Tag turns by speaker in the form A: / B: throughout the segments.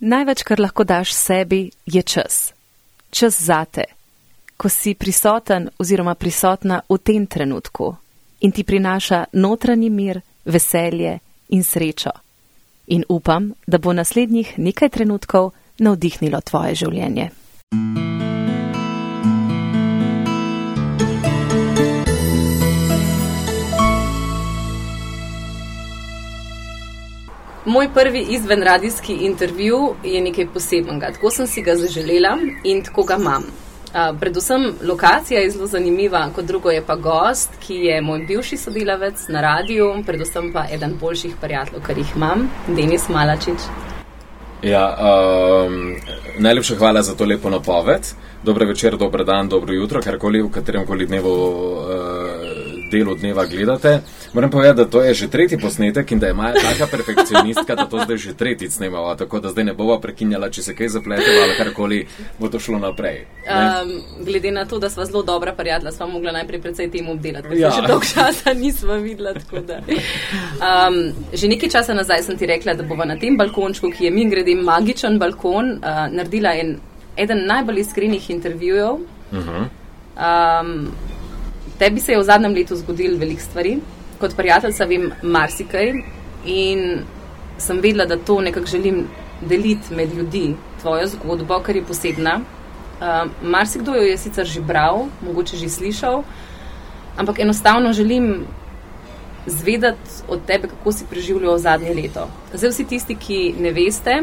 A: Največ, kar lahko daš sebi, je čas. Čas zate, ko si prisoten oziroma prisotna v tem trenutku in ti prinaša notranji mir, veselje in srečo. In upam, da bo naslednjih nekaj trenutkov navdihnilo tvoje življenje.
B: Moj prvi izvenradijski intervju je nekaj posebnega. Tako sem si ga zaželela in tako ga imam. Uh, predvsem lokacija je zelo zanimiva, kot drugo je pa gost, ki je moj bivši sodelavec na radiju, predvsem pa eden boljših prijateljev, kar jih imam, Denis Malačič.
C: Ja, um, najlepša hvala za to lepo napoved. Dobro večer, dobro dan, dobro jutro, karkoli v katerem koli dnevu. Uh, delu dneva gledate. Moram povedati, da to je že tretji posnetek in da je Maja taka perfekcionistka, da to zdaj že tretjič snemava, tako da zdaj ne bova prekinjala, če se kaj zaplete ali karkoli bo to šlo naprej.
B: Um, glede na to, da sva zelo dobra prijatelja, sva mogla najprej predvsej temu obdelati, ker ja. že dolgo časa nisva videla. Um, že nekaj časa nazaj sem ti rekla, da bova na tem balkončku, ki je mi grede magičen balkon, uh, naredila en, eden najbolj iskrenih intervjujev. Uh -huh. um, Tebi se je v zadnjem letu zgodilo veliko stvari, kot prijateljica vem marsikaj in sem vedela, da to nekako želim deliti med ljudi, tvojo zgodbo, ker je posebna. Uh, marsikdo jo je sicer že bral, mogoče že slišal, ampak enostavno želim zvedeti od tebe, kako si preživljal zadnje leto. Zdaj vsi tisti, ki ne veste,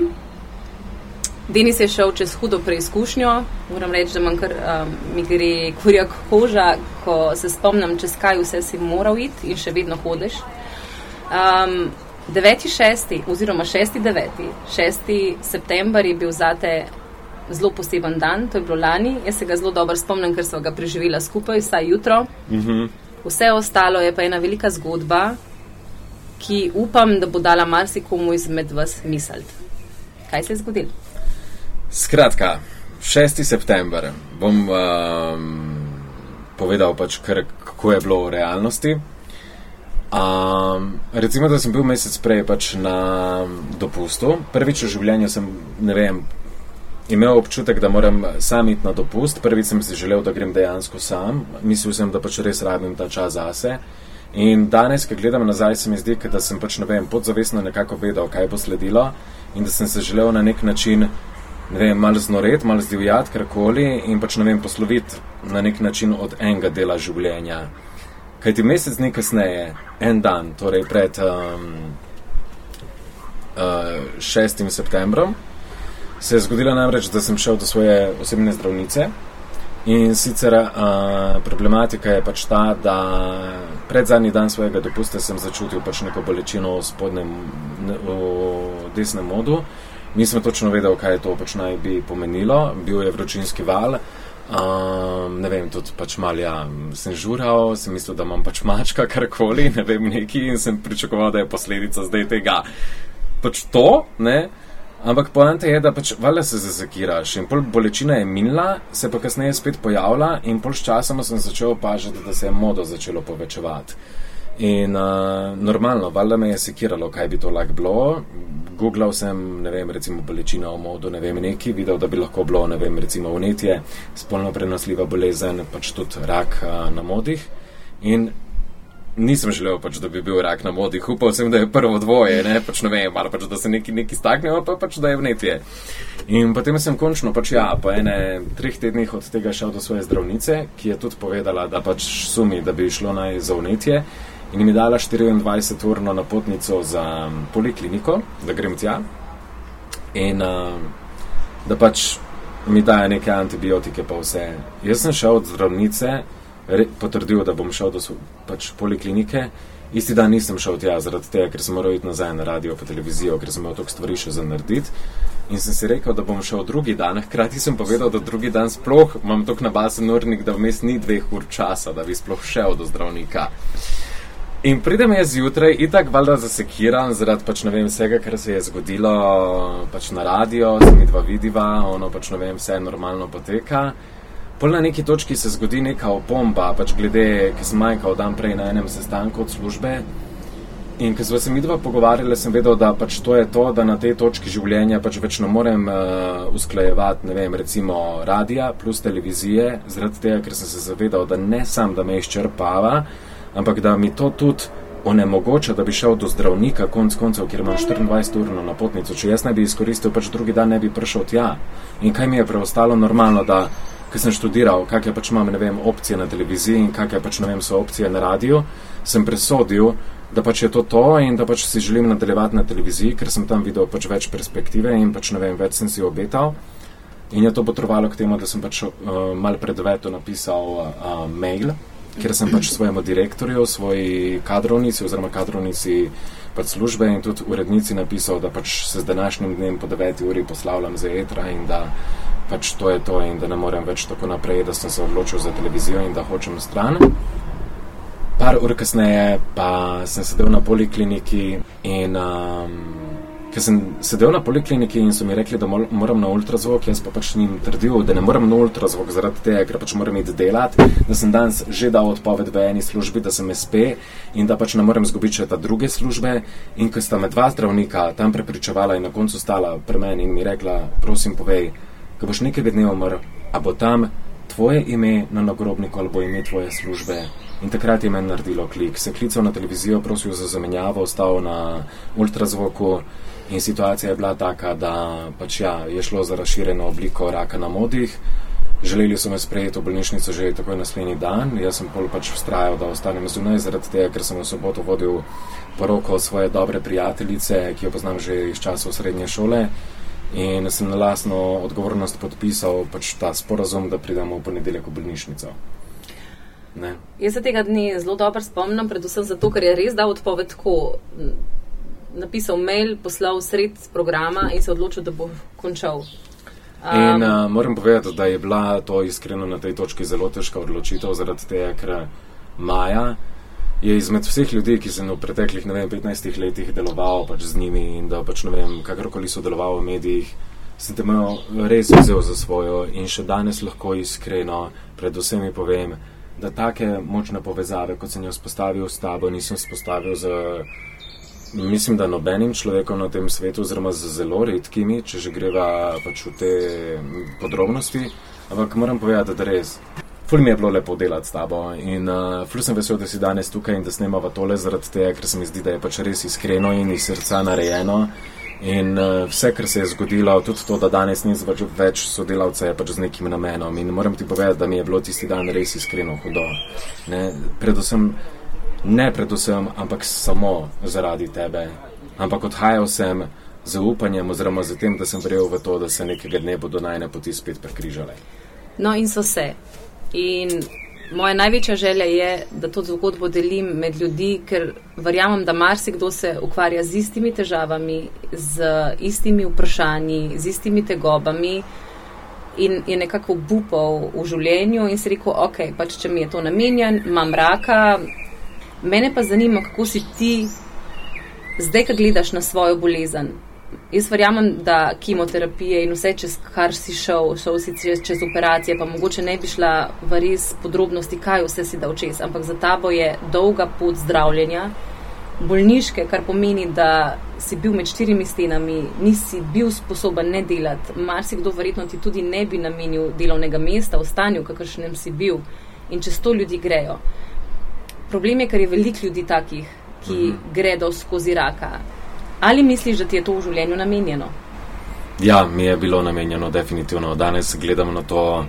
B: Denis je šel čez hudo preizkušnjo, moram reči, da kar, um, mi gre kurja koža, ko se spomnim, čez kaj vse si moral iti in še vedno hodiš. Um, 9.6. oziroma 6.9. 6. september je bil zate zelo poseben dan, to je bilo lani. Jaz se ga zelo dobro spomnim, ker smo ga preživela skupaj, vsaj jutro. Mm -hmm. Vse ostalo je pa ena velika zgodba, ki upam, da bo dala marsikomu izmed vas misliti. Kaj se je zgodilo?
C: Skratka, 6. september bom um, povedal, pač, kar, kako je bilo v realnosti. Um, recimo, da sem bil mesec prej pač na dopustu. Prvič v življenju sem vem, imel občutek, da moram sam iti na dopust. Prvič sem si želel, da grem dejansko sam. Mislil sem, da pač res rabim ta čas zase. In danes, ko gledam nazaj, se mi zdi, da sem pač ne vem, podzavestno nekako vedel, kaj bo sledilo in da sem se želel na nek način ne vem, malo znoret, malo zdivjati, karkoli in pač ne vem, posloviti na nek način od enega dela življenja. Kaj ti mesec dni kasneje, en dan, torej pred um, uh, 6. septembrom, se je zgodilo namreč, da sem šel do svoje osebne zdravnice. In sicer uh, problematika je pač ta, da pred zadnji dan svojega dopusta sem začutil pač neko bolečino v spodnjem, v desnem modu. Nisem točno vedel, kaj to pač naj bi pomenilo. Bil je vročinski val. Um, ne vem, tudi pač malo ja, sem žural, sem mislil, da imam pač mačka, karkoli, ne vem, neki in sem pričakoval, da je posledica zdaj tega. Pač to, ne. Ampak poanta je, da pač valjda se zazakiraš in pol bolečina je minila, se pa kasneje spet pojavila in pol s časom sem začel opažati, da se je modo začelo povečevati. In uh, normalno, valjda me je sekiralo, kaj bi to lahko bilo. Googlal sem, ne vem, recimo bolečina v modu, ne vem, neki, videl, da bi lahko bilo, ne vem, recimo vnetje, spolno prenosljiva bolezen, pač tudi rak uh, na modih. In nisem želel, pač, da bi bil rak na modih, upal sem, da je prvo dvoje, ne, pač ne vem, ali pač, da se neki, neki staknejo, pa pač, da je vnetje. In potem sem končno, pač ja, po ene treh tednih od tega šel do svoje zdravnice, ki je tudi povedala, da pač sumi, da bi šlo naj za vnetje in mi dala 24-urno napotnico za polikliniko, da grem tja in uh, da pač mi dajo neke antibiotike, pa vse. Jaz sem šel od zdravnice, potrdil, da bom šel do pač, poliklinike. Isti dan nisem šel tja, zaradi tega, ker sem moral iti nazaj na radio, pa televizijo, ker sem imel toliko stvari še za narediti. In sem si rekel, da bom šel drugi dan. Hkrati sem povedal, da drugi dan sploh imam toliko nabasen urnik, da vmes ni dveh ur časa, da bi sploh šel do zdravnika. In pridem jaz zjutraj, itak valjda zasekiran, zaradi pač ne vem vsega, kar se je zgodilo pač na radio, se mi dva vidiva, ono pač ne vem, vse normalno poteka. Pol na neki točki se zgodi neka opomba, pač glede, ki sem majkal dan prej na enem sestanku od službe. In ko smo se mi dva pogovarjali, sem vedel, da pač to je to, da na tej točki življenja pač več ne morem uh, usklajevati, ne vem, recimo radija plus televizije, zaradi tega, ker sem se zavedal, da ne sam, da me izčrpava, ampak da mi to tudi onemogoča, da bi šel do zdravnika, konc koncev, kjer imam 24 ur na napotnico. Če jaz ne bi izkoristil, pač drugi dan ne bi prišel tja. In kaj mi je preostalo normalno, da ker sem študiral, kakšne pač imam, vem, opcije na televiziji in kakšne pač, vem, so opcije na radiju, sem presodil, da pač je to to in da pač si želim nadaljevati na televiziji, ker sem tam videl pač več perspektive in pač ne vem, več sem si obetal. In je to potrovalo k temu, da sem pač uh, mal pred veto napisal uh, mail, ker sem pač svojemu direktorju, svoji kadrovnici oziroma kadrovnici pač službe in tudi urednici napisal, da pač se z današnjim dnem po 9 uri poslavljam za etra in da pač to je to in da ne morem več tako naprej, da sem se odločil za televizijo in da hočem stran. Par ur kasneje pa sem sedel na polikliniki in um, ker sem sedel na polikliniki in so mi rekli, da moram na ultrazvok, jaz pa pač njim trdil, da ne moram na ultrazvok zaradi tega, ker pač moram iti delati, da sem danes že dal odpoved v eni službi, da sem SP in da pač ne morem zgubiti še ta druge službe in ko sta me dva zdravnika tam prepričevala in na koncu stala pri meni in mi rekla, prosim povej, ko boš nekega dne umrl, a bo tam tvoje ime na nagrobniku ali bo ime tvoje službe. In takrat je meni naredilo klik. Se klical na televizijo, prosil za zamenjavo, ostal na ultrazvoku in situacija je bila taka, da pač ja, je šlo za razširjeno obliko raka na modih. Želeli so me sprejeti v bolnišnico že takoj naslednji dan. Jaz sem pol pač vztrajal, da ostanem zunaj, zaradi tega, ker sem v soboto vodil poroko svoje dobre prijateljice, ki jo poznam že iz časov srednje šole. In sem na lastno odgovornost podpisal pač ta sporazum, da pridemo v ponedeljek v bolnišnico.
B: Ne. Jaz se tega dne zelo dobro spomnim, predvsem zato, ker je res dal odpoved tako. Napisal mail, poslal sred programa in se odločil, da bo končal.
C: Um, in uh, moram povedati, da je bila to iskreno na tej točki zelo težka odločitev, zaradi tega, ker Maja je izmed vseh ljudi, ki sem v preteklih vem, 15 letih deloval pač z njimi in da pač ne vem, kakorkoli so delovali v medijih, sem te imel res vzel za svojo in še danes lahko iskreno predvsem mi povem, da take močne povezave, kot sem jo spostavil s tabo, nisem spostavil z. Mislim, da nobenim človekom na tem svetu, oziroma z zelo redkimi, če že greva pač v te podrobnosti, ampak moram povedati, da res. Ful mi je bilo lepo delati s tabo in uh, ful sem vesel, da si danes tukaj in da snemava tole zaradi tega, ker se mi zdi, da je pač res iskreno in iz srca narejeno. In uh, vse, kar se je zgodilo, tudi to, da danes ni več sodelavca, je pač z nekim namenom. In moram ti povedati, da mi je bilo tisti dan res iskreno hudo. Ne, predvsem, ne predvsem, ampak samo zaradi tebe. Ampak odhajal sem z upanjem oziroma z tem, da sem verjel v to, da se nekega dne bodo najne poti spet prekrižale.
B: No in so se. In moja največja želja je, da to zgodbo delim med ljudi, ker verjamem, da marsikdo se ukvarja z istimi težavami, z istimi vprašanji, z istimi tegobami in je nekako bupal v življenju in si rekel, ok, pač če mi je to namenjen, imam raka. Mene pa zanima, kako si ti zdaj, ko gledaš na svojo bolezen, Jaz verjamem, da kemoterapije in vse, čez kar si šel, šel si čez, čez operacije, pa mogoče ne bi šla v res podrobnosti, kaj vse si dal čez, ampak za tabo je dolga pot zdravljenja, bolniške, kar pomeni, da si bil med štirimi stenami, nisi bil sposoben ne delati. Marsikdo verjetno ti tudi ne bi namenil delovnega mesta v stanju, kakršnem si bil in čez to ljudi grejo. Problem je, ker je veliko ljudi takih, ki mhm. -huh. gredo skozi raka. Ali misliš, da ti je to v življenju namenjeno?
C: Ja, mi je bilo namenjeno, definitivno. Danes gledam na to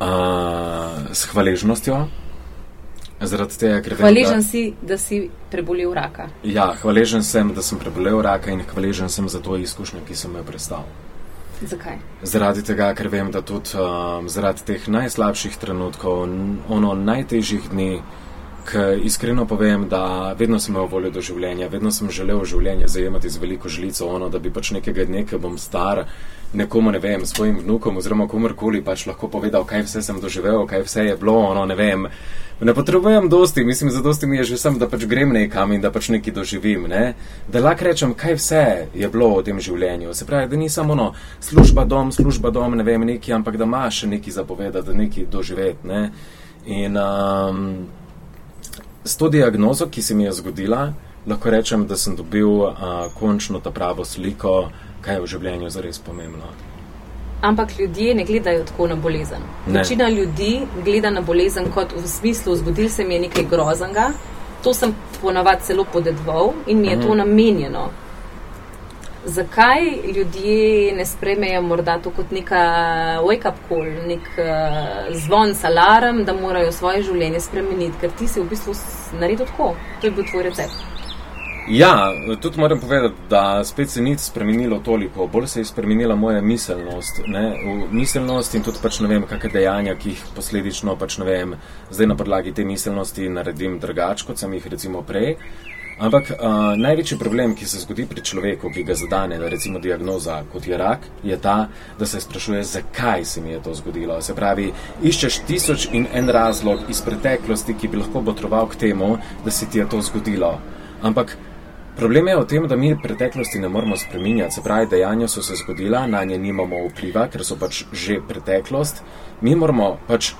C: uh, s hvaležnostjo. Tega,
B: hvaležen da, si, da si prebolel raka.
C: Ja, hvaležen sem, da sem prebolel raka in hvaležen sem za to izkušnjo, ki sem jo predstavil.
B: Zakaj?
C: Zaradi tega, ker vem, da tudi um, zaradi teh najslabših trenutkov, ono najtežjih dni, Ker iskreno povem, da vedno sem imel voljo do življenja, vedno sem želel življenje zajemati z veliko žlico, ono, da bi pač nekega dne, ko bom star, nekomu, ne vem, svojim vnukom oziroma komorkoli pač lahko povedal, kaj vse sem doživel, kaj vse je bilo, ono, ne vem. Ne potrebujem dosti, mislim, za dosti mi je že sem, da pač grem nekam in da pač nekaj doživim, ne? Da lahko rečem, kaj vse je bilo v tem življenju. Se pravi, da ni samo ono, služba dom, služba dom, ne vem, neki, ampak da imaš še nekaj zapovedati, da nekaj doživeti, ne? In, um, s to diagnozo, ki se mi je zgodila, lahko rečem, da sem dobil uh, končno ta pravo sliko, kaj je v življenju zares pomembno.
B: Ampak ljudje ne gledajo tako na bolezen. Večina ljudi gleda na bolezen kot v smislu, zgodil se mi je nekaj groznega, to sem ponavadi celo podedoval in mi je mhm. to namenjeno. Zakaj ljudje ne spremejo morda to kot neka wake-up call, nek uh, zvon, alarm, da morajo svoje življenje spremeniti, ker ti si v bistvu naredil tako? To je bil tvoj recept.
C: Ja, tudi moram povedati, da spet se ni spremenilo toliko, bolj se je spremenila moja miselnost. Ne? Miselnost in tudi pač ne vem, kakšne dejanja, ki jih posledično pač ne vem, zdaj na podlagi te miselnosti naredim drugače, kot sem jih recimo prej. Ampak uh, največji problem, ki se zgodi pri človeku, ki ga zadane, da recimo diagnoza kot je rak, je ta, da se sprašuje, zakaj se mi je to zgodilo. Se pravi, iščeš tisoč in en razlog iz preteklosti, ki bi lahko botroval k temu, da se ti je to zgodilo. Ampak problem je v tem, da mi preteklosti ne moremo spreminjati. Se pravi, dejanja so se zgodila, na nje nimamo vpliva, ker so pač že preteklost. Mi moramo pač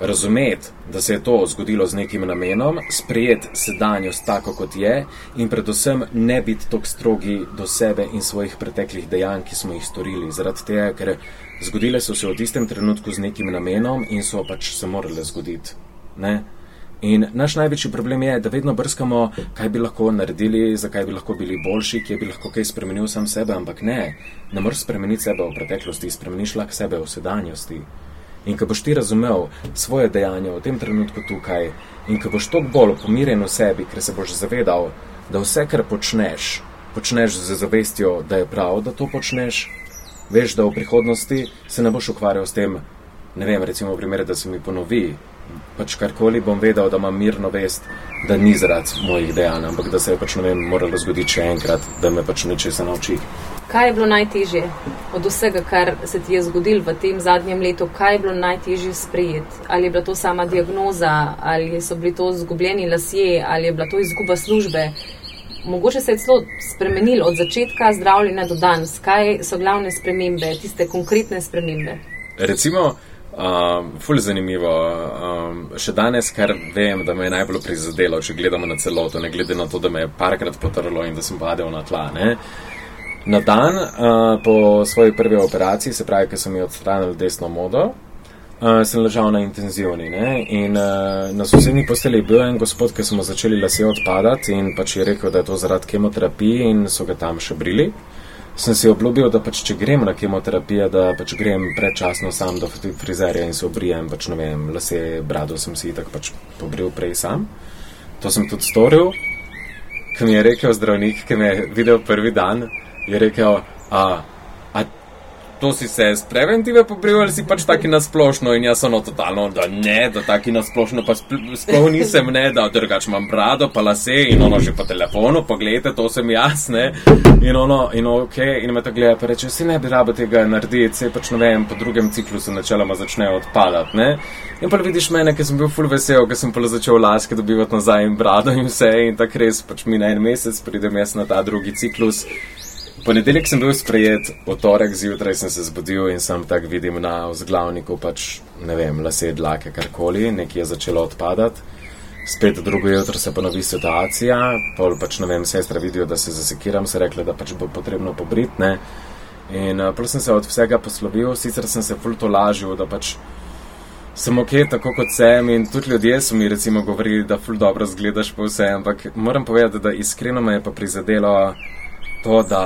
C: razumeti, da se je to zgodilo z nekim namenom, sprejeti sedanjost tako, kot je, in predvsem ne biti tako strogi do sebe in svojih preteklih dejanj, ki smo jih storili. Zaradi tega, ker zgodile so se v tistem trenutku z nekim namenom in so pač se morale zgoditi. Ne? In naš največji problem je, da vedno brskamo, kaj bi lahko naredili, zakaj bi lahko bili boljši, kje bi lahko kaj spremenil sam sebe, ampak ne, ne moreš spremeniti sebe v preteklosti, spremeniš lahko sebe v sedanjosti. In ko boš ti razumel svoje dejanje v tem trenutku tukaj, in ko boš toliko bolj pomirjen v sebi, ker se boš zavedal, da vse, kar počneš, počneš z zavestjo, da je prav, da to počneš, veš, da v prihodnosti se ne boš ukvarjal s tem, ne vem, recimo v primeru, da se mi ponovi, pač karkoli bom vedel, da imam mirno vest, da ni zaradi mojih dejanj, ampak da se je pač ne vem, moralo zgoditi še enkrat, da me pač nečesa nauči.
B: Kaj je bilo najtežje od vsega, kar se ti je zgodilo v tem zadnjem letu? Kaj je bilo najtežje sprejeti? Ali je bila to sama diagnoza, ali so bili to zgubljeni lasje, ali je bila to izguba službe? Mogoče se je celo spremenilo od začetka zdravljenja do danes. Kaj so glavne spremembe, tiste konkretne spremembe?
C: Recimo, Um, ful zanimivo. Um, še danes, kar vem, da me je najbolj prizadelo, če gledamo na celoto, ne glede na to, da me je parkrat potrlo in da sem padel na tla. Ne? Na dan uh, po svoji prvi operaciji, se pravi, ker so mi odstranili desno modo, uh, sem ležal na intenzivni. Ne? In uh, na sosednji posteli je bil en gospod, ki smo začeli lase odpadati in pač je rekel, da je to zaradi kemoterapije in so ga tam še brili sem si obljubil, da pač, če grem na kemoterapijo, da pač grem predčasno sam do frizerja in se obrijem, pač ne vem, lase, brado sem si tako pač pobril prej sam. To sem tudi storil. Ko mi je rekel zdravnik, ki me je videl prvi dan, je rekel, a to si se z preventive pobril ali si pač taki nasplošno in jaz sem totalno, da ne, da taki nasplošno pa sploh nisem ne, da drugač imam brado, pa lase in ono že po telefonu, pogledajte, to sem jaz, ne, in ono, in ok, in me to gleda, pa reče, si ne bi rabo tega narediti, se pač ne vem, po drugem ciklusu načeloma začne odpadati, ne. In pa vidiš mene, ki sem bil full vesel, ker sem pa začel laske dobivati nazaj in brado in vse in tako res pač mi na en mesec pridem jaz na ta drugi ciklus. Ponedeljek sem bil sprejet, v torek zjutraj sem se zbudil in sem tako videl na vzglavniku, pač ne vem, lase, dlake, karkoli, nekaj je začelo odpadati. Spet drugo jutro se ponovi situacija, pol pač ne vem, sestra vidijo, da se zasekiram, se rekli, da pač bo potrebno pobrit, ne. In uh, pol sem se od vsega poslovil, sicer sem se fulto lažil, da pač sem ok, tako kot sem in tudi ljudje so mi recimo govorili, da ful dobro zgledaš po vse, ampak moram povedati, da iskreno me je pa prizadelo to, da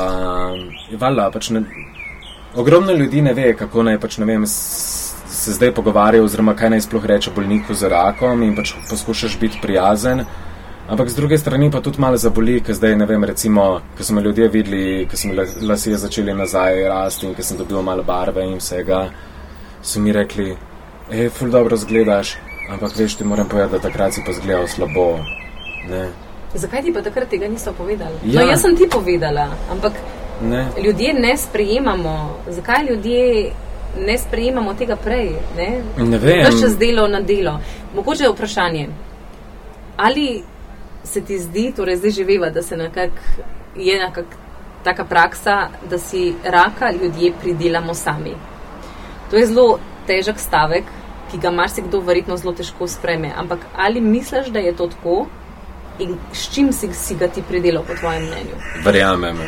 C: valjda pač ne. Ogromno ljudi ne ve, kako naj pač ne vem, se zdaj pogovarja, oziroma kaj naj sploh reče bolniku z rakom in pač poskušaš biti prijazen. Ampak z druge strani pa tudi malo zaboli, ker zdaj ne vem, recimo, ko smo ljudje videli, ko smo lasje začeli nazaj rasti in ko sem dobil malo barve in vsega, so mi rekli, hej, ful dobro zgledaš, ampak veš, ti moram povedati, da takrat si pa zgledal slabo. Ne?
B: Zakaj ti pa takrat tega niso povedali? Ja. No, jaz sem ti povedala, ampak ne. ljudje ne sprejemamo. Zakaj ljudje ne sprejemamo tega prej? Ne,
C: ne vem.
B: Kaj čez delo na delo? Mogoče je vprašanje, ali se ti zdi, torej zdaj živeva, da se nekak, je nekak taka praksa, da si raka ljudje pridelamo sami. To je zelo težek stavek, ki ga marsikdo verjetno zelo težko spreme. Ampak ali misliš, da je to tako in s čim si, si ga ti pridelal, po tvojem mnenju?
C: Verjamem,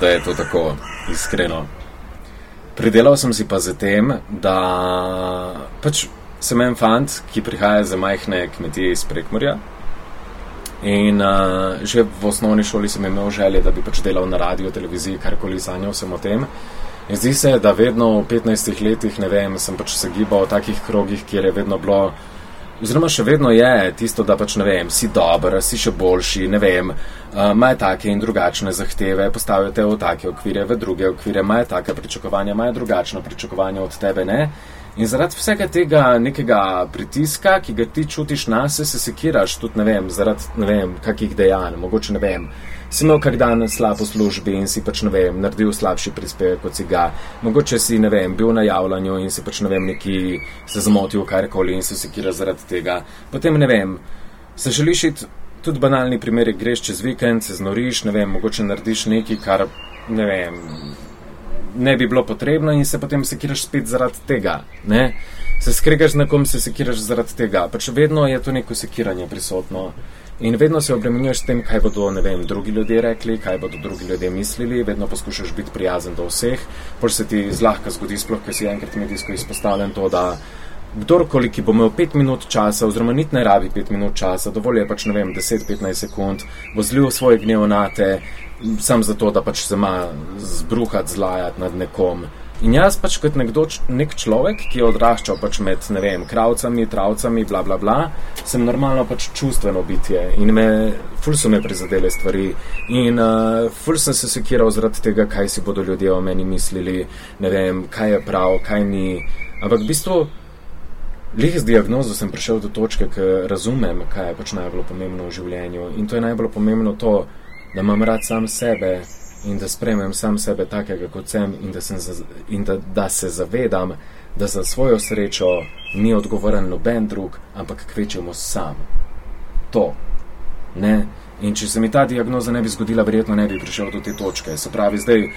C: da je to tako iskreno. Pridelal sem si pa z tem, da pač sem en fant, ki prihaja za majhne kmetije iz Prekmorja. In uh, že v osnovni šoli sem imel želje, da bi pač delal na radio, televiziji, karkoli sanjal sem o tem. In zdi se, da vedno v 15 letih, ne vem, sem pač se gibal v takih krogih, kjer je vedno bilo, oziroma še vedno je tisto, da pač ne vem, si dober, si še boljši, ne vem, imajo uh, take in drugačne zahteve, postavijo te v take okvire, v druge okvire, imajo take pričakovanja, imajo drugačno pričakovanje od tebe, ne. In zaradi vsega tega nekega pritiska, ki ga ti čutiš na se, se sekiraš tudi, ne vem, zaradi ne vem, kakih dejanj, mogoče ne vem si imel kar dan slab v službi in si pač ne vem, naredil slabši prispevek kot si ga. Mogoče si ne vem, bil na javljanju in si pač ne vem, neki se zmotil karkoli in se sekira zaradi tega. Potem ne vem, se želiš iti, tudi banalni primeri, greš čez vikend, se znoriš, ne vem, mogoče narediš nekaj, kar ne vem. Ne bi bilo potrebno, in se potem sekiraš spet zaradi tega. Ne? Se skregaš z nekom, se sekiraš zaradi tega. Pač vedno je to neko sekiranje prisotno. In vedno se obremenjuješ s tem, kaj bodo vem, drugi ljudje rekli, kaj bodo drugi ljudje mislili, vedno poskušaš biti prijazen do vseh. Pol se ti zlahka zgodi, sploh, ker si enkrat medijsko izpostavljen to, da kdorkoli, ki bo imel pet minut časa, oziroma niti ne rabi pet minut časa, dovolj je pač ne vem, 10-15 sekund, bo zlil svoje gnev na te, sam zato, da pač se ima zbruhati, zlajati nad nekom. In jaz pač kot nekdo, nek človek, ki je odraščal pač med, ne vem, kravcami, travcami, bla, bla, bla, sem normalno pač čustveno bitje in me, ful so me prizadele stvari in uh, ful sem se sekiral zaradi tega, kaj si bodo ljudje o meni mislili, ne vem, kaj je prav, kaj ni. Ampak v bistvu, lih z diagnozo sem prišel do točke, ker razumem, kaj je pač najbolj pomembno v življenju in to je najbolj pomembno to, da imam rad sam sebe in da spremem sam sebe takega, kot sem, in, da, sem za, in da, da se zavedam, da za svojo srečo ni odgovoren noben drug, ampak kvečemo sam. To. Ne? In če se mi ta diagnoza ne bi zgodila, verjetno ne bi prišel do te točke. Se pravi, zdaj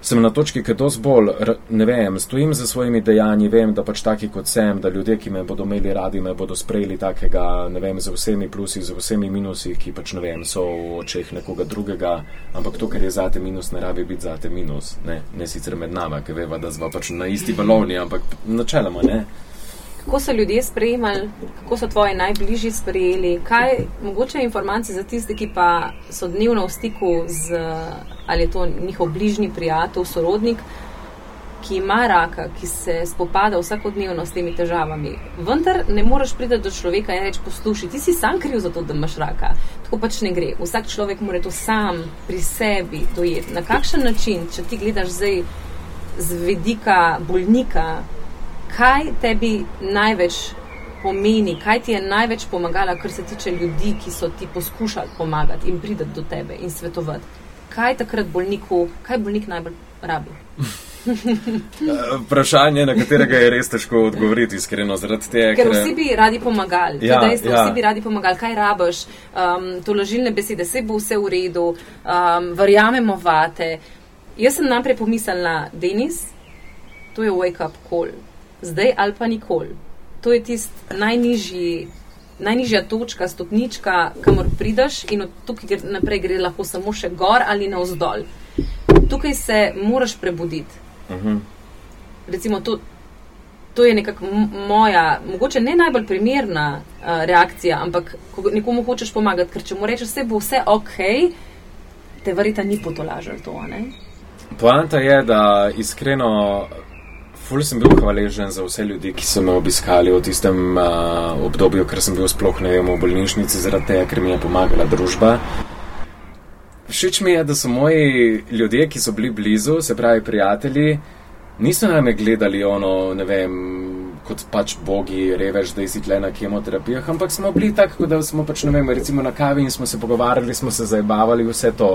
C: sem na točki, ki dosti bolj, ne vem, stojim za svojimi dejanji, vem, da pač taki kot sem, da ljudje, ki me bodo imeli radi, me bodo sprejeli takega, ne vem, z vsemi plusi, z vsemi minusi, ki pač ne vem, so v očeh nekoga drugega, ampak to, kar je zate minus, ne rabi biti zate minus, ne, ne sicer med nama, ki veva, da zva pač na isti valovni, ampak načeloma ne
B: kako so ljudje sprejemali, kako so tvoji najbližji sprejeli, kaj mogoče informacije za tiste, ki pa so dnevno v stiku z ali je to njihov bližnji prijatelj, sorodnik, ki ima raka, ki se spopada vsakodnevno s temi težavami. Vendar ne moreš priti do človeka in reči: Poslušaj, ti si sam kriv za to, da imaš raka. Tako pač ne gre. Vsak človek mora to sam pri sebi dojeti. Na kakšen način, če ti gledaš zdaj z vidika bolnika, kaj tebi največ pomeni, kaj ti je največ pomagalo, kar se tiče ljudi, ki so ti poskušali pomagati in prideti do tebe in svetovati. Kaj takrat bolniku, kaj bolnik najbolj rabi?
C: Vprašanje, na katerega je res težko odgovoriti, iskreno. Ker,
B: ker vsi bi radi pomagali. Ja, dejstvo, ja. Vsi bi radi pomagali, kaj rabiš, um, to lažilne besede, vse bo vse v redu, um, verjamemo vate. Jaz sem najprej pomislila, Denis, to je wake up call zdaj ali pa nikoli. To je tisti najnižji. Najnižja točka, stopnička, kamor prideš, in od tukaj naprej gre lahko samo še gor ali navzdol. Tukaj se moraš prebuditi. Uh mhm. -huh. Recimo, to, to je nekako moja, mogoče ne najbolj primerna uh, reakcija, ampak ko nekomu hočeš pomagati, ker če mu rečeš, da bo vse ok, te verjeta ni potolažil to.
C: Poanta je, da iskreno Ful sem bil hvaležen za vse ljudi, ki so me obiskali v tistem uh, obdobju, ker sem bil sploh ne vem v bolnišnici, zaradi tega, ker mi je pomagala družba. Všeč mi je, da so moji ljudje, ki so bili blizu, se pravi prijatelji, niso na me gledali ono, ne vem, kot pač bogi, revež, da si tle na kemoterapijah, ampak smo bili tako, da smo pač, ne vem, recimo na kavi in smo se pogovarjali, smo se zabavali, vse to.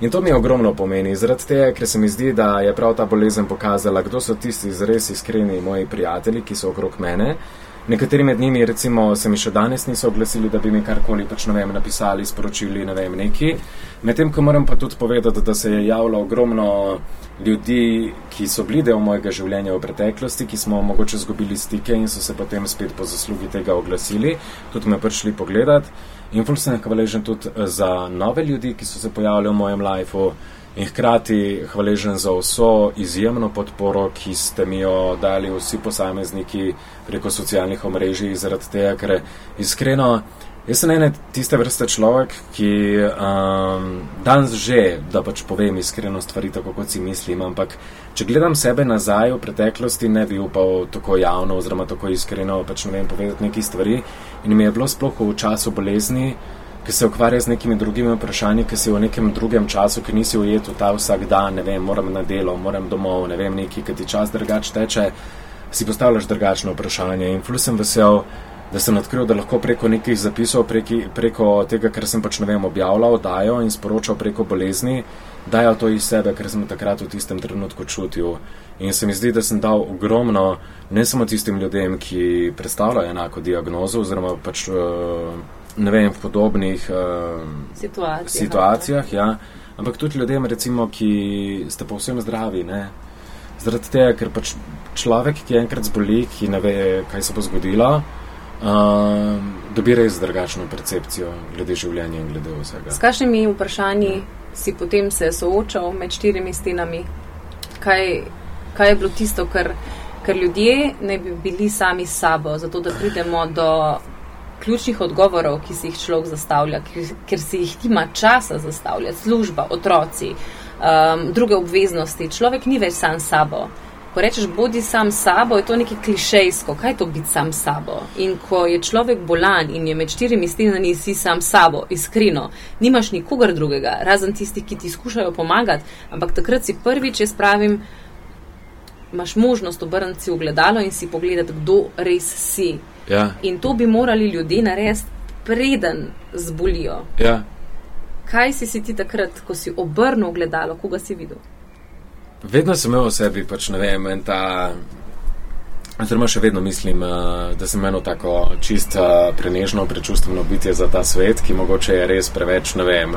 C: In to mi ogromno pomeni, zaradi tega, ker se mi zdi, da je prav ta bolezen pokazala, kdo so tisti res iskreni moji prijatelji, ki so okrog mene. Nekateri med njimi, recimo, se mi še danes niso oglasili, da bi mi karkoli pač, vem, napisali, sporočili, ne vem, neki. Medtem, ko moram pa tudi povedati, da se je javilo ogromno ljudi, ki so bili del mojega življenja v preteklosti, ki smo mogoče izgubili stike in so se potem spet po zaslugi tega oglasili, tudi me prišli pogledat. In ful sem hvaležen tudi eh, za nove ljudi, ki so se pojavili v mojem lifeu. In hkrati hvaležen za vso izjemno podporo, ki ste mi jo dali vsi posamezniki preko socialnih omrežij, zaradi tega, ker iskreno, jaz sem ene tiste vrste človek, ki um, danes že, da pač povem iskreno stvari, tako kot si mislim, ampak če gledam sebe nazaj v preteklosti, ne bi upal tako javno oziroma tako iskreno pač ne vem povedati neki stvari. In mi je bilo sploh v času bolezni ki se ukvarja z nekimi drugimi vprašanji, ki si v nekem drugem času, ki nisi ujet v ta vsak dan, ne vem, moram na delo, moram domov, ne vem, neki, ki ti čas drugače teče, si postavljaš drugačno vprašanje. In ful sem vesel, da sem odkril, da lahko preko nekih zapisov, preki, preko tega, kar sem pač ne vem, objavljal, dajo in sporočal preko bolezni, dajo to iz sebe, kar sem takrat v tistem trenutku čutil. In se mi zdi, da sem dal ogromno, ne samo tistim ljudem, ki predstavljajo enako diagnozo, oziroma pač. Uh, ne vem, v podobnih uh,
B: situacijah.
C: situacijah ja. Ampak tudi ljudem, recimo, ki ste povsem zdravi. Ne? Zaradi tega, ker pač človek, ki enkrat zboli, ki ne ve, kaj se bo zgodilo, uh, dobi res drugačno percepcijo glede življenja in glede vsega.
B: S kakšnimi vprašanji si potem se soočal med štirimi stenami? Kaj, kaj je bilo tisto, kar, kar ljudje ne bi bili sami s sabo, zato da pridemo do ključnih odgovorov, ki si jih človek zastavlja, ker si jih nima časa zastavljati, služba, otroci, um, druge obveznosti. Človek ni več sam sabo. Ko rečeš, bodi sam sabo, je to nekaj klišejsko. Kaj je to biti sam sabo? In ko je človek bolan in je med štirimi stenami, si sam sabo, iskreno, nimaš nikogar drugega, razen tistih, ki ti skušajo pomagati, ampak takrat si prvič, jaz pravim, imaš možnost obrniti si v gledalo in si pogledati, kdo res si.
C: Ja.
B: In to bi morali ljudje narediti, preden zbolijo.
C: Ja.
B: Kaj si, si ti takrat, ko si obrnil gledalo, koga si videl?
C: Vedno sem imel v sebi, pač ne vem, in ta. Oziroma, še vedno mislim, eh, da sem eno tako čisto prenežno, prečustveno bitje za ta svet, ki mogoče je res preveč, ne vem,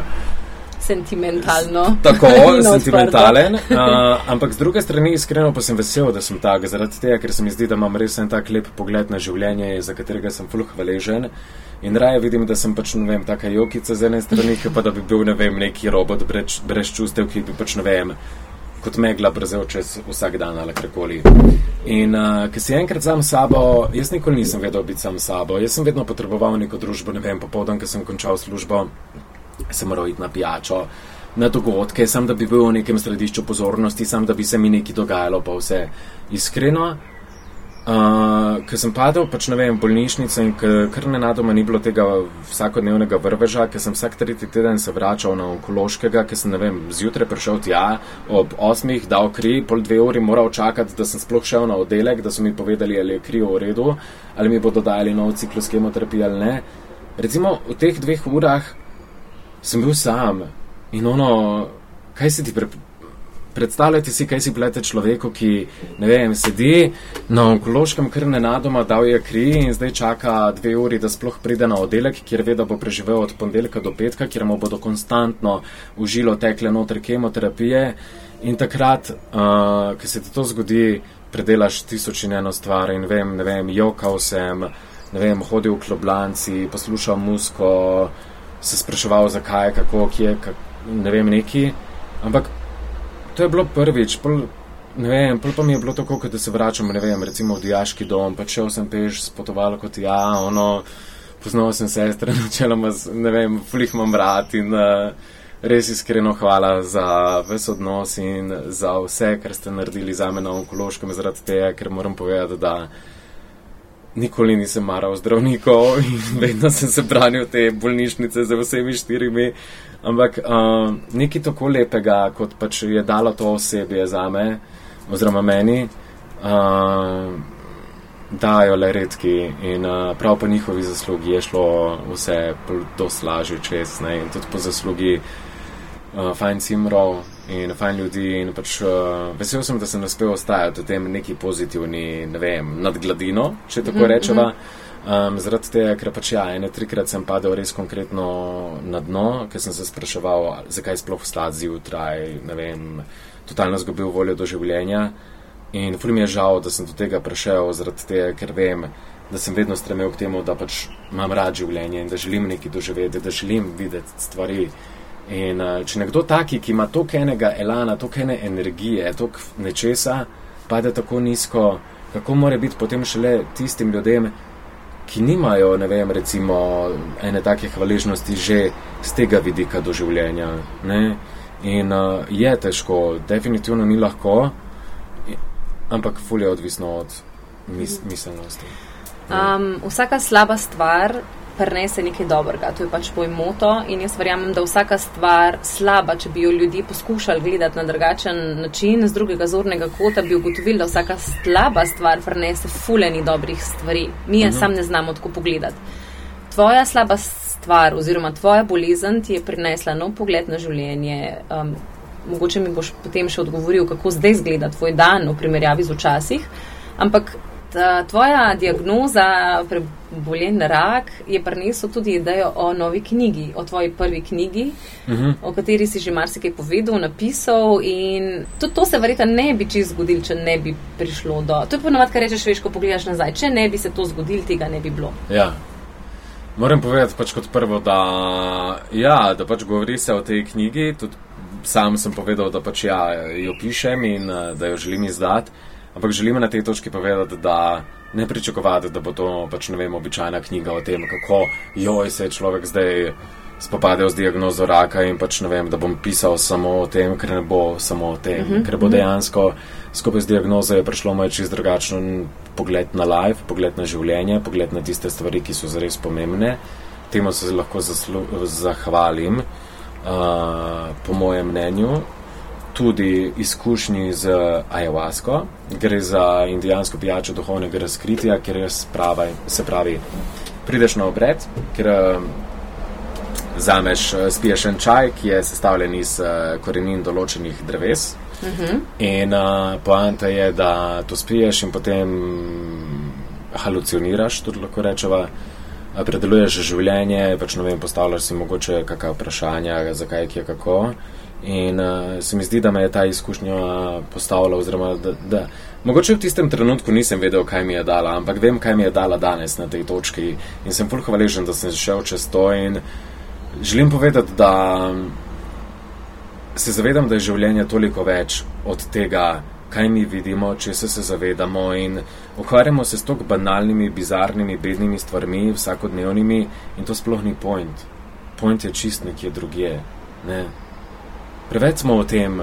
B: sentimentalno.
C: Tako, sentimentalen. Uh, ampak z druge strani, iskreno pa sem vesel, da sem tak, zaradi tega, ker se mi zdi, da imam res en tak lep pogled na življenje, za katerega sem fulh hvaležen. In raje vidim, da sem pač, ne vem, taka jokica z ene strani, pa da bi bil, ne vem, neki robot brez, brez čustev, ki bi pač, ne vem, kot megla brezel čez vsak dan ali karkoli. In uh, ker si enkrat sam sabo, jaz nikoli nisem vedel biti sam sabo, jaz sem vedno potreboval neko družbo, ne vem, popoldan, ko sem končal službo sem moral iti na pijačo, na dogodke, sem da bi bil v nekem središču pozornosti, sem da bi se mi nekaj dogajalo, pa vse iskreno. Uh, ker sem padel pač ne vem, v bolnišnico in kar ne nadoma ni bilo tega vsakodnevnega vrveža, ker sem vsak tretji teden se vračal na onkološkega, ker sem ne vem, zjutraj prišel tja, ob osmih dal kri, pol dve uri moral čakati, da sem sploh šel na oddelek, da so mi povedali, ali je kri v redu, ali mi bodo dali nov ciklus kemoterapije ali ne. Recimo v teh dveh urah sem bil sam. In ono, kaj si ti pre, predstavljate, si, kaj si plete človeku, ki vem, sedi na onkološkem krvne nadoma, dal je kri in zdaj čaka dve uri, da sploh pride na oddelek, kjer ve, da bo preživel od ponedeljka do petka, kjer mu bodo konstantno užilo tekle noter kemoterapije. In takrat, uh, ko se ti to zgodi, predelaš tisoč in eno stvar in vem, ne vem, jokal sem, ne vem, hodil v kloblanci, poslušal musko se spraševal, zakaj, kako, kje, kak, ne vem, neki. Ampak to je bilo prvič. Pol, ne vem, pa mi je bilo tako, da se vračam, ne vem, recimo v diaški dom, pa šel sem peš, spotoval kot ja, ono, poznal sem sestre, načeloma, ne vem, fulih imam vrat in uh, res iskreno hvala za ves odnos in za vse, kar ste naredili za me na onkološkem, zaradi tega, ker moram povedati, da nikoli nisem maral zdravnikov in vedno sem se branil te bolnišnice z vsemi štirimi. Ampak uh, nekaj tako lepega, kot pač je dalo to osebje za me, oziroma meni, uh, dajo le redki in uh, prav po njihovi zaslugi je šlo vse doslažje čez ne, in tudi po zaslugi uh, Fajn Simrov in fajn ljudi. In pač, uh, vesel sem, da sem uspel ostajati v tem neki pozitivni, ne vem, nad gladino, če tako mm -hmm. rečeva. Um, zaradi tega, ker pač ja, ene trikrat sem padel res konkretno na dno, ker sem se spraševal, zakaj sploh vstati zjutraj, ne vem, totalno zgubil voljo do življenja. In ful mi je žal, da sem do tega prišel, zaradi tega, ker vem, da sem vedno stremel k temu, da pač imam rad življenje in da želim nekaj doživeti, da želim videti stvari. In uh, če nekdo taki, ki ima toliko enega elana, toliko ene energije, toliko nečesa, pade tako nizko, kako more biti potem šele tistim ljudem, ki nimajo, ne vem, recimo ene take hvaležnosti že z tega vidika do življenja. Ne? In uh, je težko, definitivno ni lahko, ampak fulje odvisno od mis miselnosti.
B: Um, vsaka slaba stvar prenese nekaj dobrega. To je pač moj moto in jaz verjamem, da vsaka stvar slaba, če bi jo ljudje poskušali gledati na drugačen način, z drugega zornega kota, bi ugotovili, da vsaka slaba stvar prenese fuleni dobrih stvari. Mi je uh -huh. sam ne znamo tako pogledati. Tvoja slaba stvar oziroma tvoja bolezen ti je prinesla nov pogled na življenje. Um, mogoče mi boš potem še odgovoril, kako zdaj izgleda tvoj dan v primerjavi z včasih. Ampak tvoja diagnoza, preboljen rak, je prinesel tudi idejo o novi knjigi, o tvoji prvi knjigi, uh mhm. -huh. o kateri si že marsikaj povedal, napisal. In tudi to se verjetno ne bi čez zgodil, če ne bi prišlo do. To je ponovadi, kar rečeš, veš, ko pogledaš nazaj. Če ne bi se to zgodil, tega ne bi bilo.
C: Ja. Moram povedati pač kot prvo, da, ja, da pač govori se o tej knjigi. Tudi sam sem povedal, da pač ja, jo pišem in da jo želim izdati. Ampak želim na tej točki povedati, da ne pričakovati, da bo to pač ne vem, običajna knjiga o tem, kako joj se je človek zdaj spopadel z diagnozo raka in pač ne vem, da bom pisal samo o tem, ker ne bo samo o tem, uh mhm, -huh, ker bo mhm. dejansko skupaj z diagnozo je prišlo moj čist drugačen pogled na life, pogled na življenje, pogled na tiste stvari, ki so zares pomembne. Temu se lahko zahvalim, uh, po mojem mnenju tudi izkušnji z ayahuasco, gre za indijansko pijačo duhovnega razkritja, ker je sprava, se pravi, prideš na obred, ker um, zameš, uh, spiješ en čaj, ki je sestavljen iz uh, korenin določenih dreves. Uh mhm. -huh. In uh, poanta je, da to spiješ in potem haluciniraš, tudi lahko rečeva. Predeluješ življenje, pač ne vem, postavljaš si mogoče kakšna vprašanja, zakaj je kako. In uh, se mi zdi, da me je ta izkušnja postavila, oziroma da, da mogoče v tistem trenutku nisem vedel, kaj mi je dala, ampak vem, kaj mi je dala danes na tej točki in sem fulh hvaležen, da sem šel čez to in želim povedati, da se zavedam, da je življenje toliko več od tega, kaj mi vidimo, če se se zavedamo in ukvarjamo se s tok banalnimi, bizarnimi, bednimi stvarmi, vsakodnevnimi in to sploh ni point. Point je čist nekje drugje. Ne? Preveč smo o tem,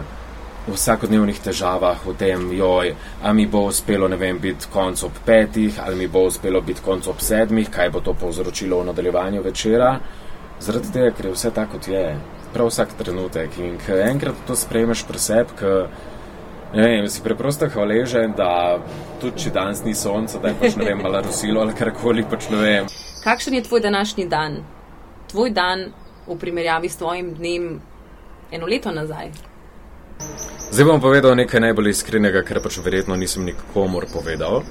C: v vsakodnevnih težavah, o tem, joj, ali mi bo uspelo, ne vem, biti konc ob petih, ali mi bo uspelo biti konc ob sedmih, kaj bo to povzročilo v nadaljevanju večera. Zaradi tega, ker je vse tako, kot je, prav vsak trenutek. In ker enkrat to sprejmeš pri sebi, ker vem, si preprosto hvaležen, da tudi če danes ni sonce, da je pač ne vem, malo rosilo ali karkoli pač ne vem.
B: Kakšen je tvoj današnji dan? Tvoj dan v primerjavi s tvojim dnem eno leto nazaj.
C: Zdaj bom povedal nekaj najbolj iskrenega, kar pač verjetno nisem nikomor povedal.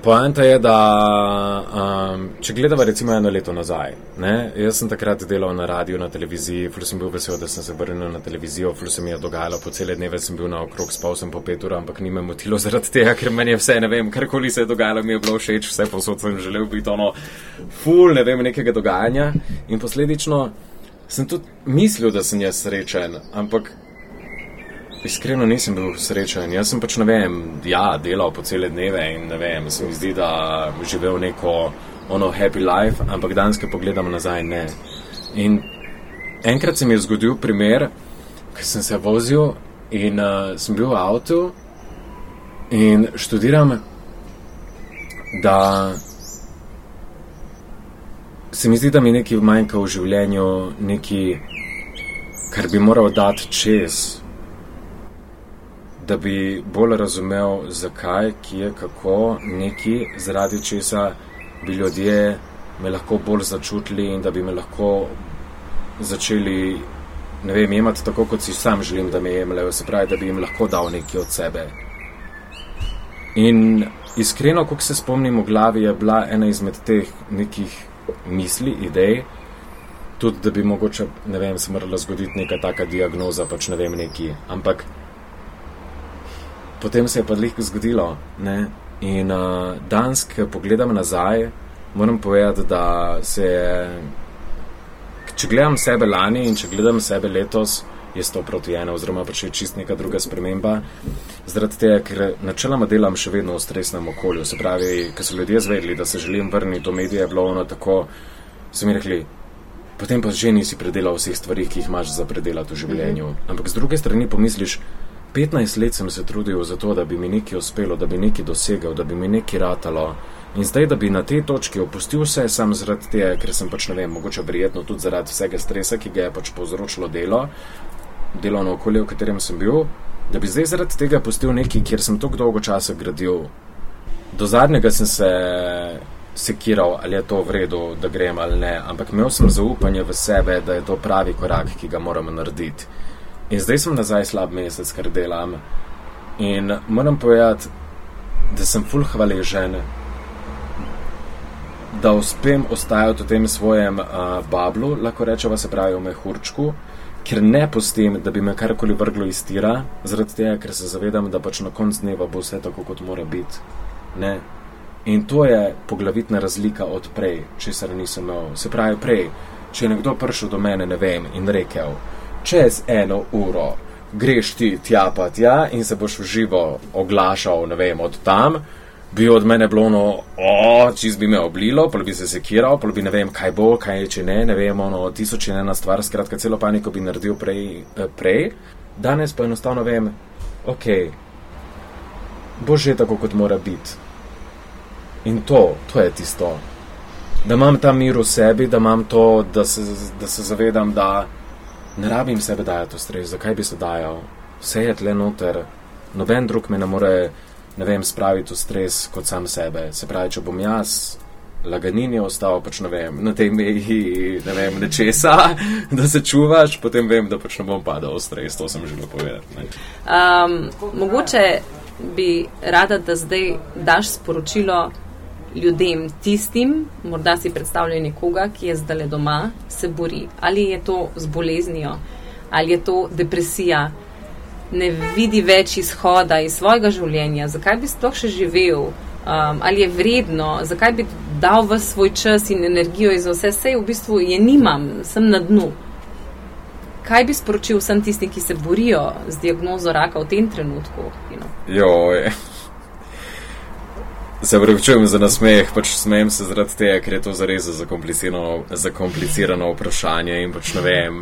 C: Poenta je, da um, če gledamo recimo eno leto nazaj, ne, jaz sem takrat delal na radiju, na televiziji, ful sem bil vesel, da sem se vrnil na televizijo, ful se mi je dogajalo, po cele dneve sem bil na okrog, spal sem po pet ur, ampak ni me motilo zaradi tega, ker meni je vse, ne vem, karkoli se je dogajalo, mi je bilo všeč, vse posod sem želel biti ono, ful, ne vem, nekega dogajanja in posledično sem tudi mislil, da sem jaz srečen, ampak iskreno nisem bil srečen. Jaz sem pač ne vem, ja, delal po cele dneve in ne vem, se mi zdi, da živel neko ono happy life, ampak danes, ko pogledam nazaj, ne. In enkrat se mi je zgodil primer, ko sem se vozil in uh, sem bil v avtu in študiram, da se mi zdi, da mi nekaj manjka v življenju, nekaj, kar bi moral dati čez, da bi bolj razumel, zakaj, kje, kako, nekaj, zaradi česa bi ljudje me lahko bolj začutili in da bi me lahko začeli, ne vem, imati tako, kot si sam želim, da me jemljajo, se pravi, da bi jim lahko dal nekaj od sebe. In iskreno, ko se spomnim v glavi, je bila ena izmed teh nekih misli, idej, tudi da bi mogoče, ne vem, se morala zgoditi neka taka diagnoza, pač ne vem, neki. Ampak potem se je pa lihko zgodilo. Ne? In uh, danes, ko pogledam nazaj, moram povedati, da se je, če gledam sebe lani in če gledam sebe letos, je to proti ena, oziroma pa če je čist neka druga sprememba. Zaradi tega, ker načeloma delam še vedno v stresnem okolju. Se pravi, ker so ljudje zvedeli, da se želim vrniti v medije, je bilo ono tako, so mi rekli, potem pa že nisi predelal vseh stvari, ki jih imaš za predelati v življenju. -hmm. Ampak z druge strani pomisliš, 15 let sem se trudil za to, da bi mi nekaj uspelo, da bi nekaj dosegel, da bi mi nekaj ratalo. In zdaj, da bi na tej točki opustil vse, sam zaradi tega, ker sem pač ne vem, mogoče verjetno tudi zaradi vsega stresa, ki ga je pač povzročilo delo, delovno okolje, v katerem sem bil, da bi zdaj zaradi tega pustil nekaj, kjer sem tako dolgo časa gradil. Do zadnjega sem se sekiral, ali je to v redu, da grem ali ne, ampak imel sem zaupanje v sebe, da je to pravi korak, ki ga moramo narediti. In zdaj sem nazaj slab mesec, ker delam. In moram povedati, da sem full hvaležen, da uspem ostajati v tem svojem uh, bablu, lahko rečemo, se pravi v mehurčku ker ne pustim, da bi me karkoli vrglo iz tira, zaradi tega, ker se zavedam, da pač na koncu dneva bo vse tako, kot mora biti. Ne? In to je poglavitna razlika od prej, česar nisem imel. Se pravi, prej, če je nekdo prišel do mene, ne vem, in rekel, čez eno uro greš ti tja pa tja in se boš v živo oglašal, ne vem, od tam bi od mene bilo ono, o, čez bi me oblilo, pa bi se sekiral, pa bi ne vem, kaj bo, kaj je, če ne, ne vem, ono, tisoč in ena stvar, skratka, celo paniko bi naredil prej, eh, prej. Danes pa enostavno vem, ok, bo že tako, kot mora biti. In to, to je tisto. Da imam ta mir v sebi, da imam to, da se, da se zavedam, da ne rabim sebe dajati v stres, zakaj bi se dajal. Vse je tle noter, noben drug me ne more ne vem, spraviti v stres kot sam sebe. Se pravi, če bom jaz laganin je ostal pač, vem, na tej meji ne vem, nečesa, da se čuvaš, potem vem, da pač ne bom padal v stres. To sem želel povedati.
B: Um, mogoče bi rada, da zdaj daš sporočilo ljudem, tistim, morda si predstavljaj nekoga, ki je zdaj doma, se bori. Ali je to z boleznijo, ali je to depresija, ne vidi več izhoda iz svojega življenja, zakaj bi sploh še živel, um, ali je vredno, zakaj bi dal v svoj čas in energijo iz vse, vse v bistvu je nimam, sem na dnu. Kaj bi sporočil vsem tistim, ki se borijo z diagnozo raka v tem trenutku? You know?
C: Joj. Se pravičujem za nasmeh, pač smejem se zaradi tega, ker je to zares zakomplicirano, zakomplicirano vprašanje in pač ne vem.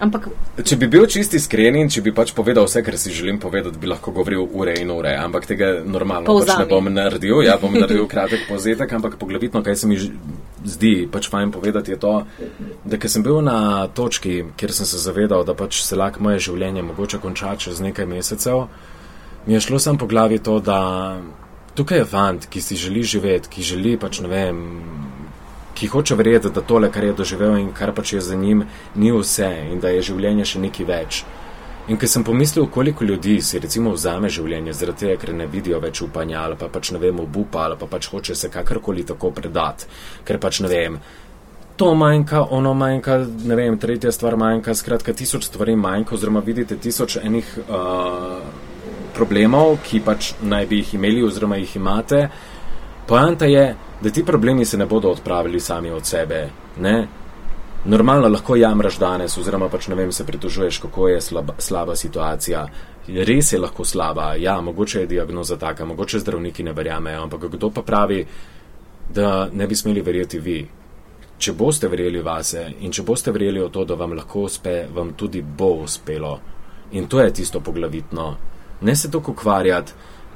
C: Ampak, če bi bil čisti iskren in če bi pač povedal vse, kar si želim povedati, bi lahko govoril ure in ure, ampak tega normalno pač ne bom naredil. Ja, bom naredil kratek povzetek, ampak poglavitno, kaj se mi zdi pač fajn povedati, je to, da ker sem bil na točki, kjer sem se zavedal, da pač se lahko moje življenje mogoče konča čez nekaj mesecev, mi je šlo sem po glavi to, da tukaj je fant, ki si želi živeti, ki želi pač ne vem ki hoče verjeti, da tole, kar je doživel in kar pač je za njim, ni vse in da je življenje še nekaj več. In ker sem pomislil, koliko ljudi si recimo vzame življenje zaradi tega, ker ne vidijo več upanja ali pa pač ne vem, obupa ali pa pač hoče se kakorkoli tako predati, ker pač ne vem. To manjka, ono manjka, ne vem, tretja stvar manjka, skratka, tisoč stvari manjka, oziroma vidite tisoč enih uh, problemov, ki pač naj bi jih imeli, oziroma jih imate. Poanta je, da ti problemi se ne bodo odpravili sami od sebe. Ne? Normalno lahko jamraš danes, oziroma pač ne vem, se pritožuješ, kako je slaba, slaba situacija. Res je lahko slaba, ja, mogoče je diagnoza taka, mogoče zdravniki ne verjamejo, ampak kdo pa pravi, da ne bi smeli verjeti vi. Če boste verjeli vase in če boste verjeli v to, da vam lahko uspe, vam tudi bo uspelo. In to je tisto poglavitno. Ne se toliko ukvarjati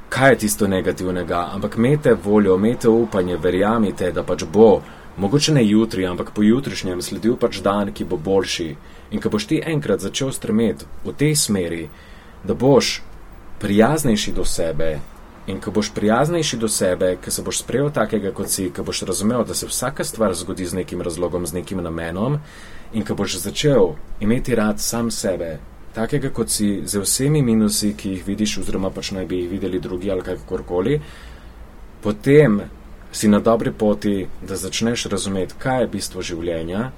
C: kaj je tisto negativnega, ampak imejte voljo, imejte upanje, verjamite, da pač bo, mogoče ne jutri, ampak po jutrišnjem sledil pač dan, ki bo boljši. In ko boš ti enkrat začel stremeti v tej smeri, da boš prijaznejši do sebe. In ko boš prijaznejši do sebe, ko se boš sprejel takega, kot si, ko boš razumel, da se vsaka stvar zgodi z nekim razlogom, z nekim namenom, in ko boš začel imeti rad sam sebe, takega, kot si, z vsemi minusi, ki jih vidiš, oziroma pač naj bi jih videli drugi ali kakorkoli, potem si na dobri poti, da začneš razumeti, kaj je bistvo življenja.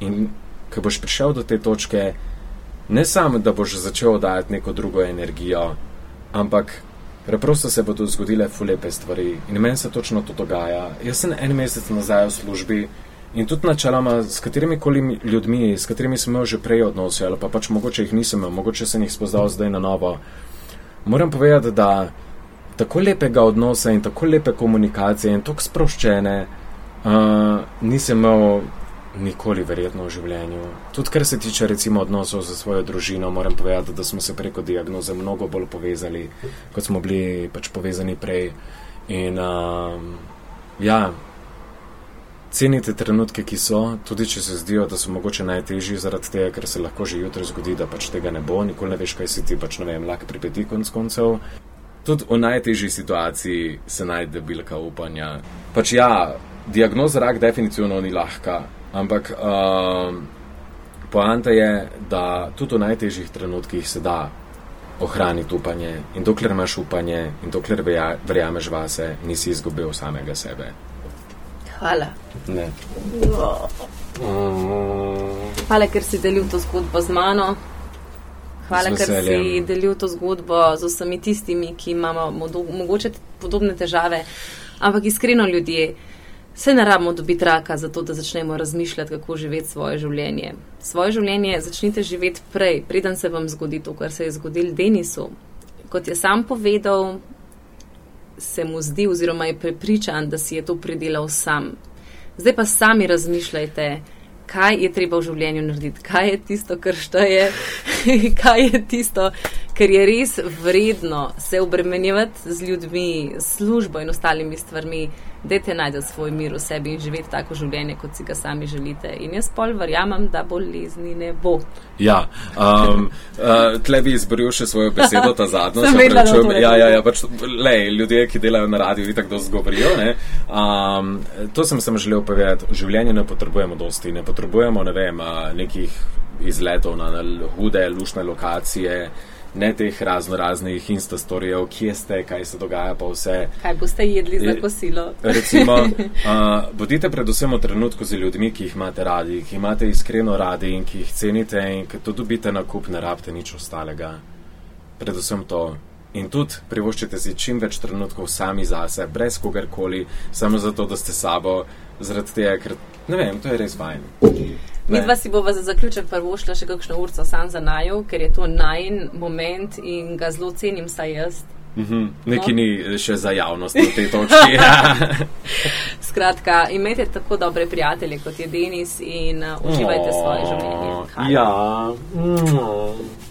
C: In ko boš prišel do te točke, ne samo, da boš začel dajati neko drugo energijo, ampak preprosto se bodo zgodile fulepe stvari. In meni se točno to dogaja. Jaz sem en mesec nazaj v službi. In tudi načeloma, s katerimi koli ljudmi, s katerimi sem imel že prej odnose, ali pa pač mogoče jih nisem imel, mogoče sem jih spoznal zdaj na novo. Moram povedati, da tako lepega odnosa in tako lepe komunikacije in tako sproščene uh, nisem imel nikoli verjetno v življenju. Tudi kar se tiče recimo odnosov z svojo družino, moram povedati, da smo se preko diagnoze mnogo bolj povezali, kot smo bili pač povezani prej. In uh, ja, cenite trenutke, ki so, tudi če se zdijo, da so mogoče najtežji zaradi tega, ker se lahko že jutri zgodi, da pač tega ne bo, nikoli ne veš, kaj si ti pač ne vem, lahko pripeti konc koncev. Tudi v najtežji situaciji se najde bilka upanja. Pač ja, diagnoza rak definitivno ni lahka, ampak uh, poanta je, da tudi v najtežjih trenutkih se da ohraniti upanje in dokler imaš upanje in dokler verjameš vase, nisi izgubil samega sebe.
B: Hvala.
C: Ne.
B: Hvala, ker si delil to zgodbo z mano. Hvala, ker si delil to zgodbo z vsemi tistimi, ki imamo mogoče podobne težave. Ampak iskreno ljudje, se ne rabimo dobiti raka, zato da začnemo razmišljati, kako živeti svoje življenje. Svoje življenje začnite živeti prej, preden se vam zgodi to, kar se je zgodil Denisu. Kot je sam povedal, se mu zdi oziroma je prepričan, da si je to pridelal sam. Zdaj pa sami razmišljajte, kaj je treba v življenju narediti, kaj je tisto, kar šteje, kaj je tisto, kar je res vredno se obremenjevati z ljudmi, službo in ostalimi stvarmi dajte najti svoj mir v sebi in živeti tako življenje, kot si ga sami želite. In jaz pol verjamem, da bolezni ne bo.
C: Ja, um, uh, tle bi izboril še svojo besedo, ta zadnja.
B: ja,
C: ja, ja, pač, lej, ljudje, ki delajo na radiju, itak dosti govorijo. Um, to sem sem želel povedati. V življenju ne potrebujemo dosti, ne potrebujemo ne vem, nekih izletov na hude, lušne lokacije ne teh razno raznih instastorijev, kje ste, kaj se dogaja, pa vse.
B: Kaj boste jedli za kosilo?
C: Recimo, uh, bodite predvsem v trenutku z ljudmi, ki jih imate radi, ki imate iskreno radi in ki jih cenite in ki to dobite na kup, ne rabite nič ostalega. Predvsem to. In tudi privoščite si čim več trenutkov sami zase, brez kogarkoli, samo zato, da ste sabo, zaradi tega, ker ne vem, to je res fajn.
B: Mi dva si bova za zaključek prvo šla še kakšno urco sam za naju, ker je to najn moment in ga zelo cenim, saj jaz.
C: Mm -hmm. Nekaj no. ni še za javnost na tej točki.
B: Skratka, imejte tako dobre prijatelje kot je Denis in uh, uživajte oh, svoje življenje.
C: Ja. Mm.